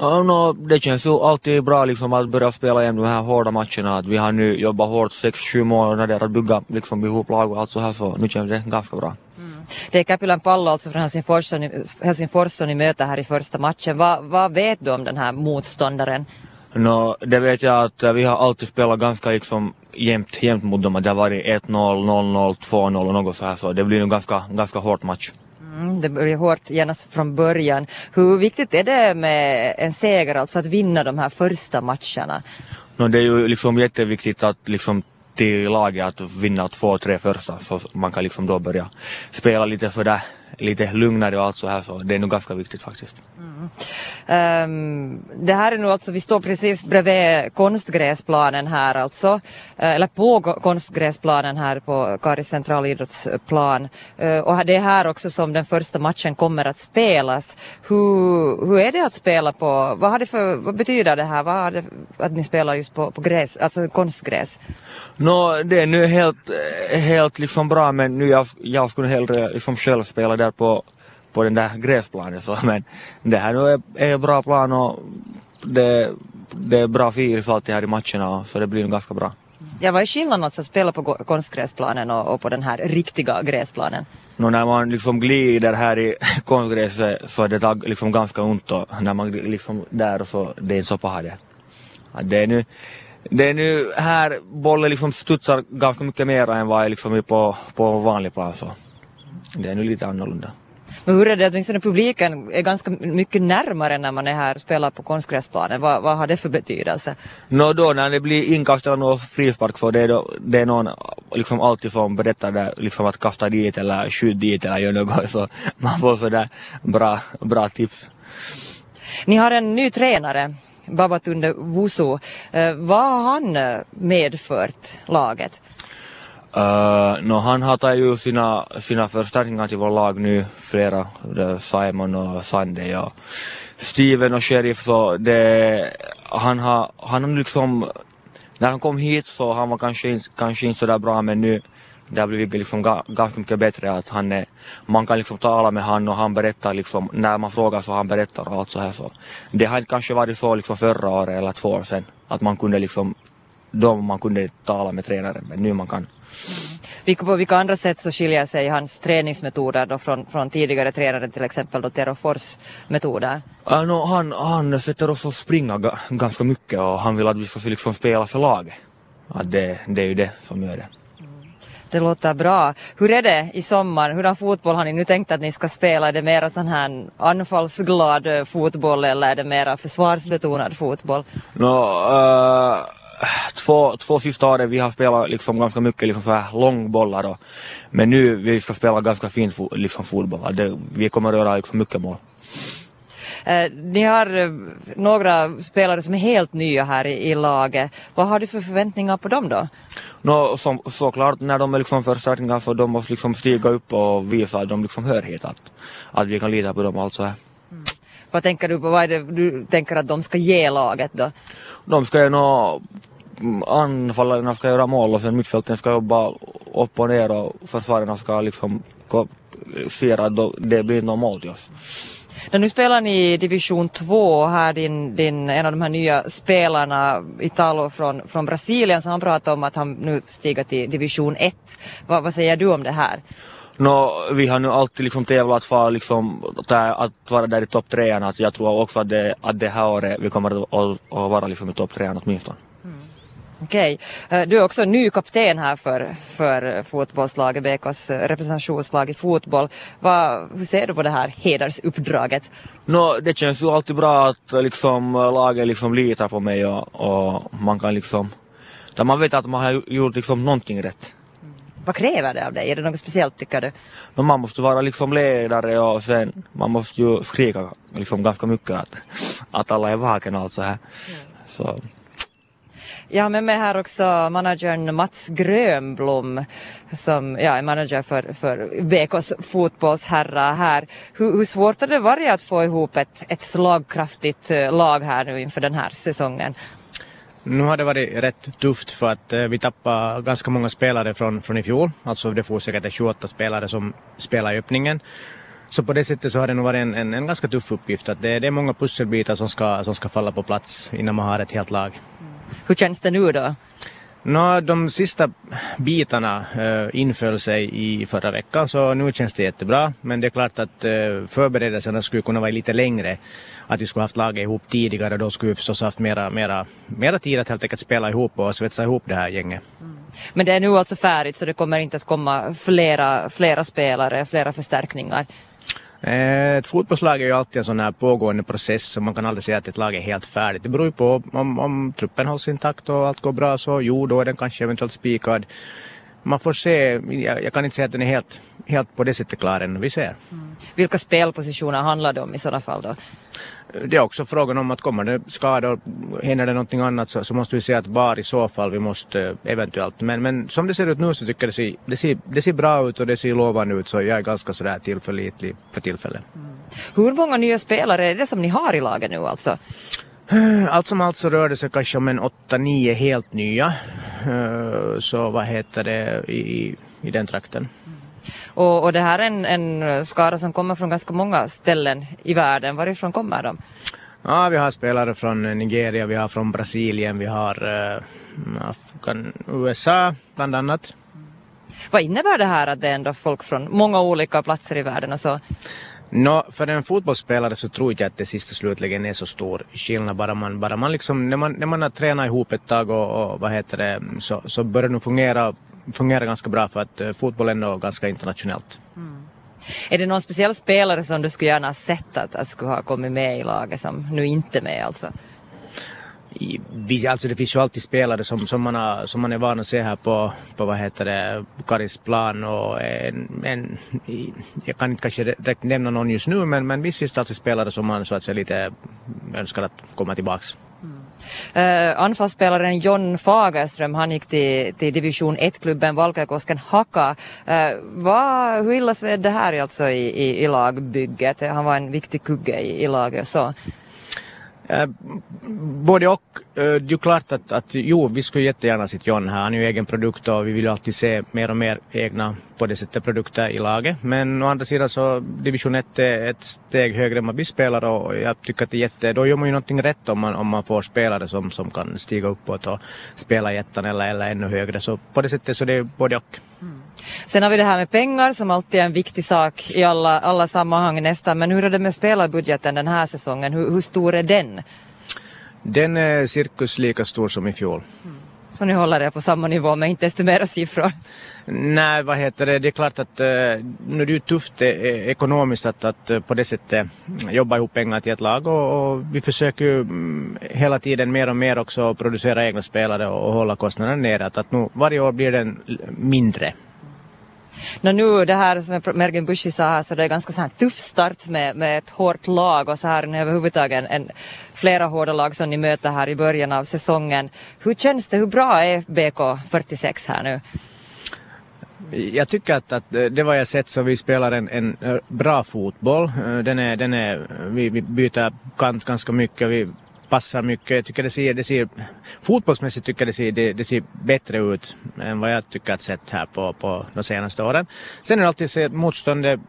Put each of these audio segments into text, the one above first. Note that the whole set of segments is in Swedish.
Ja, no, det känns ju alltid bra liksom att börja spela igen de här hårda matcherna. Att vi har nu jobbat hårt 6-7 månader att bygga liksom, ihop lag och allt så här så nu känns det ganska bra. Det är Capilan Pallo alltså från Helsingfors som ni, Helsingfors som ni möter här i första matchen. Vad, vad vet du om den här motståndaren? No, det vet jag att eh, vi har alltid spelat ganska liksom jämnt, jämnt mot dem. Det har varit 1-0, 0-0, 2-0 och något så här så det blir nog ganska, ganska hårt match. Mm, det blir hårt genast från början. Hur viktigt är det med en seger, alltså att vinna de här första matcherna? No, det är ju liksom jätteviktigt att liksom till laget att vinna två, tre första så man kan liksom då börja spela lite sådär lite lugnare och allt så här så det är nog ganska viktigt faktiskt. Um, det här är nu alltså, vi står precis bredvid konstgräsplanen här alltså, eh, eller på konstgräsplanen här på Karis centralidrottsplan. Uh, och det är här också som den första matchen kommer att spelas. Hur, hur är det att spela på, vad, har det för, vad betyder det här, vad har det, att ni spelar just på, på gräs, alltså konstgräs? Nå, det är nu helt, helt liksom bra men nu jag, jag skulle hellre liksom själv spela där på, på den där gräsplanen så men det här nu är, är bra plan och det, det är bra filis alltid här i matcherna så det blir nog ganska bra. Ja, vad är skillnaden alltså att spela på konstgräsplanen och, och på den här riktiga gräsplanen? Nå, när man liksom glider här i konstgräset så är det tag- liksom ganska ont och när man liksom där så det är inte så paha det. Det är nu det är nu här bollen liksom studsar ganska mycket mer än vad är liksom är på, på vanlig plan så det är nu lite annorlunda. Men hur är det, åtminstone publiken är ganska mycket närmare när man är här och spelar på konstgräsplanen. Vad, vad har det för betydelse? Nå då när det blir inkast eller någon frispark så det är, då, det är någon liksom alltid som berättar där, liksom att kasta dit eller skjut dit eller gör något så man får sådär bra, bra tips. Ni har en ny tränare, Babatunde Wusu. Eh, vad har han eh, medfört laget? Uh, no, han har tagit ju sina, sina förstärkningar till vårt lag nu, flera, Simon och Sunday och Steven och Sheriff, så det, han har, han har liksom, när han kom hit så han var kanske, kanske inte sådär bra men nu det har blivit liksom ganska mycket bättre att han är, man kan liksom tala med han och han berättar liksom, när man frågar så han berättar och allt så här så. Det har inte kanske varit så liksom förra året eller två år sedan, att man kunde liksom, då man kunde tala med tränaren men nu man kan. Vilka, på vilka andra sätt så skiljer sig hans träningsmetoder då från, från tidigare tränare, till exempel då Tero Fors metoder? Uh, no, han, han sätter oss att springa ga, ganska mycket och han vill att vi ska liksom spela för laget. Att det, det är ju det som gör det. Det låter bra. Hur är det i sommar? Hurdan fotboll har ni nu tänkt att ni ska spela? Är det mera sån här anfallsglad eh, fotboll eller är det mera försvarsbetonad fotboll? No, uh, två, två sista åren vi har spelat liksom ganska mycket liksom så här långbollar och, men nu vi ska spela ganska fin fo, liksom fotboll. Att Det, vi kommer att göra liksom mycket mål. Eh, ni har eh, några spelare som är helt nya här i, i laget. Vad har du för förväntningar på dem då? No, som, såklart när de är liksom förstärkningar så de måste liksom stiga upp och visa att de liksom hör hit. Att, att vi kan lita på dem och allt så här. Vad tänker du på? Vad är det du tänker att de ska ge laget då? De ska ju nå anfallarna ska göra mål och sen mittfälten ska jobba upp och ner och försvararna ska liksom se att det blir något mål till oss. När nu spelar ni i division 2 här din, din, en av de här nya spelarna, Italo från, från Brasilien, så han pratar om att han nu stiger till division 1. Vad, vad säger du om det här? Nå, vi har nu alltid liksom tävlat för liksom, att vara där i topp trean. Alltså jag tror också att det, att det här året vi kommer att, att, att vara liksom i topp trean åtminstone. Okej, Eh, du är också ny kapten här för, för fotbollslaget, BKs representationslag i fotboll. Vad, hur ser du på det här hedersuppdraget? Nå, det känns ju alltid bra att liksom, laget liksom litar på mig och, och man kan liksom, där man vet att man har gjort liksom någonting rätt. Vad kräver det av dig? Är det något speciellt tycker du? Men man måste vara liksom ledare och sen man måste ju skrika liksom ganska mycket att, att alla är vakna och allt så här. Så, Jag har med mig här också managern Mats Grönblom som ja, är manager för, för BKs fotbollsherrar här. Hur, hur svårt har det varit att få ihop ett, ett slagkraftigt eh, lag här nu inför den här säsongen? Nu har det varit rätt tufft för att eh, vi tappade ganska många spelare från, från i fjol. Alltså det får säkert 28 spelare som spelar i öppningen. så på det sättet så har det nog varit en, en, en ganska tuff uppgift. Att det, det är många pusselbitar som ska, som ska falla på plats innan man har ett helt lag. Hur känns det nu då? Nå, de sista bitarna äh, inföll sig i förra veckan så nu känns det jättebra. Men det är klart att äh, förberedelserna skulle kunna vara lite längre. Att vi skulle haft laget ihop tidigare då skulle vi förstås haft mera, mera, mera tid att helt enkelt spela ihop och svetsa ihop det här gänget. Mm. Men det är nu alltså färdigt så det kommer inte att komma flera, flera spelare, flera förstärkningar? Eh, ett fotbollslag är ju alltid en sån här pågående process så man kan aldrig säga att ett lag är helt färdigt. Det beror ju på om, om truppen hålls intakt och allt går bra så jo, då är den kanske eventuellt spikad. Man får se, jag, jag kan inte säga att den är helt, helt på det sättet klar än, vi ser. Mm. Vilka spelpositioner handlar det om i sådana fall då? det är också frågan om att kommer det skador, händer det någonting annat så, så måste vi se att var i så fall vi måste eh, eventuellt. Men, men som det ser ut nu så tycker jag det ser, det ser, det ser bra ut och det ser lovande ut så jag är ganska sådär tillförlitlig för tillfället. Mm. Hur många nya spelare är det som ni har i laget nu alltså? Allt som allt så rör det sig kanske om en 8-9 helt nya. Eh, så vad heter det i, i den trakten. Och, och det här är en, en skara som kommer från ganska många ställen i världen. Varifrån kommer de? Ja, vi har spelare från Nigeria, vi har från Brasilien, vi har uh, USA bland annat. Vad innebär det här att det är ändå folk från många olika platser i världen och så? No, för en fotbollsspelare så tror jag att det sist och slutligen är så stor skillnad. Bara man, bara man liksom, när, man, när man har tränat ihop ett tag och, och vad heter det, så, så börjar det nog fungera fungerar ganska bra för att eh, fotboll är ändå ganska internationellt. Mm. Är det någon speciell spelare som du skulle gärna ha sett att, att skulle ha kommit med i laget som nu inte är med alltså? I, alltså det finns ju alltid spelare som, som, man, har, som man är van att se här på, på vad heter det, Karis plan och en, en, jag kan inte kanske direkt nämna någon just nu men, men visst finns det alltid spelare som man så att säga lite önskar att komma tillbaks. Uh, anfallsspelaren John Fagerström, han gick till, till division 1-klubben Valkeakosken Haka. Uh, vad, hur illa sved det här alltså i, i, i lagbygget? Han var en viktig kugge i, i laget. Så. Eh, både och. Eh, det är ju klart att, att jo, vi skulle jättegärna se John här. Han är ju egen produkt och vi vill ju alltid se mer och mer egna på det sättet produkter i laget. Men å andra sidan så division 1 är ett steg högre än vad vi spelar och jag tycker att det är jätte, då gör man ju någonting rätt om man, om man får spelare som, som kan stiga uppåt och spela i ettan eller, eller ännu högre. Så på det sättet så det är både och. Mm. Sen har vi det här med pengar som alltid är en viktig sak i alla, alla sammanhang nästan. Men hur är det med spelarbudgeten den här säsongen? Hur, hur stor är den? Den är cirkus lika stor som i fjol. Mm. Så ni håller er på samma nivå med inte desto mera siffror? Nej, vad heter det, det är klart att uh, nu är det ju tufft eh, ekonomiskt att, att på det sättet jobba ihop pengar till ett lag och, och vi försöker ju um, hela tiden mer och mer också producera egna spelare och, och hålla kostnaderna nere. Att, att nu, varje år blir den mindre No, nu det här som Mergin Bushi sa här så det är ganska så här tuff start med, med ett hårt lag och så här överhuvudtaget en, en, flera hårda lag som ni möter här i början av säsongen. Hur känns det, hur bra är BK46 här nu? Jag tycker att, att det var jag sett så vi spelar en, en bra fotboll. Eh, den är, den är, vi, vi byter kant ganska mycket. Vi passar mycket. Jag tycker det ser, det ser fotbollsmässigt tycker jag det ser, det, det ser bättre ut än vad jag tycker att sett här på, på de senaste åren. Sen är det alltid så att motståndet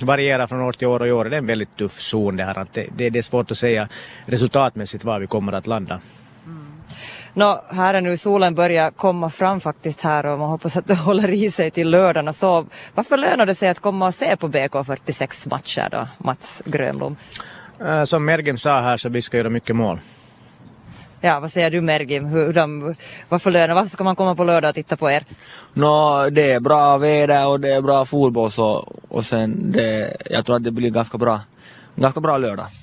varierar från år till år och i år det är en väldigt tuff zon det här. Det, det, det är svårt att säga resultatmässigt var vi kommer att landa. Mm. Nå, här är nu solen börjar komma fram faktiskt här och man hoppas att det håller i sig till lördagen och så. Varför lönar det sig att komma och se på BK46 matcher då, Mats Grönblom? Eh, som Mergim sa här så vi ska göra mycket mål. Ja, vad säger du Mergim? Hur de, varför, lönar, varför ska man komma på lördag och titta på er? Nå, det är bra väder och det är bra fotboll så, och sen det, jag tror att det blir ganska bra, ganska bra lördag.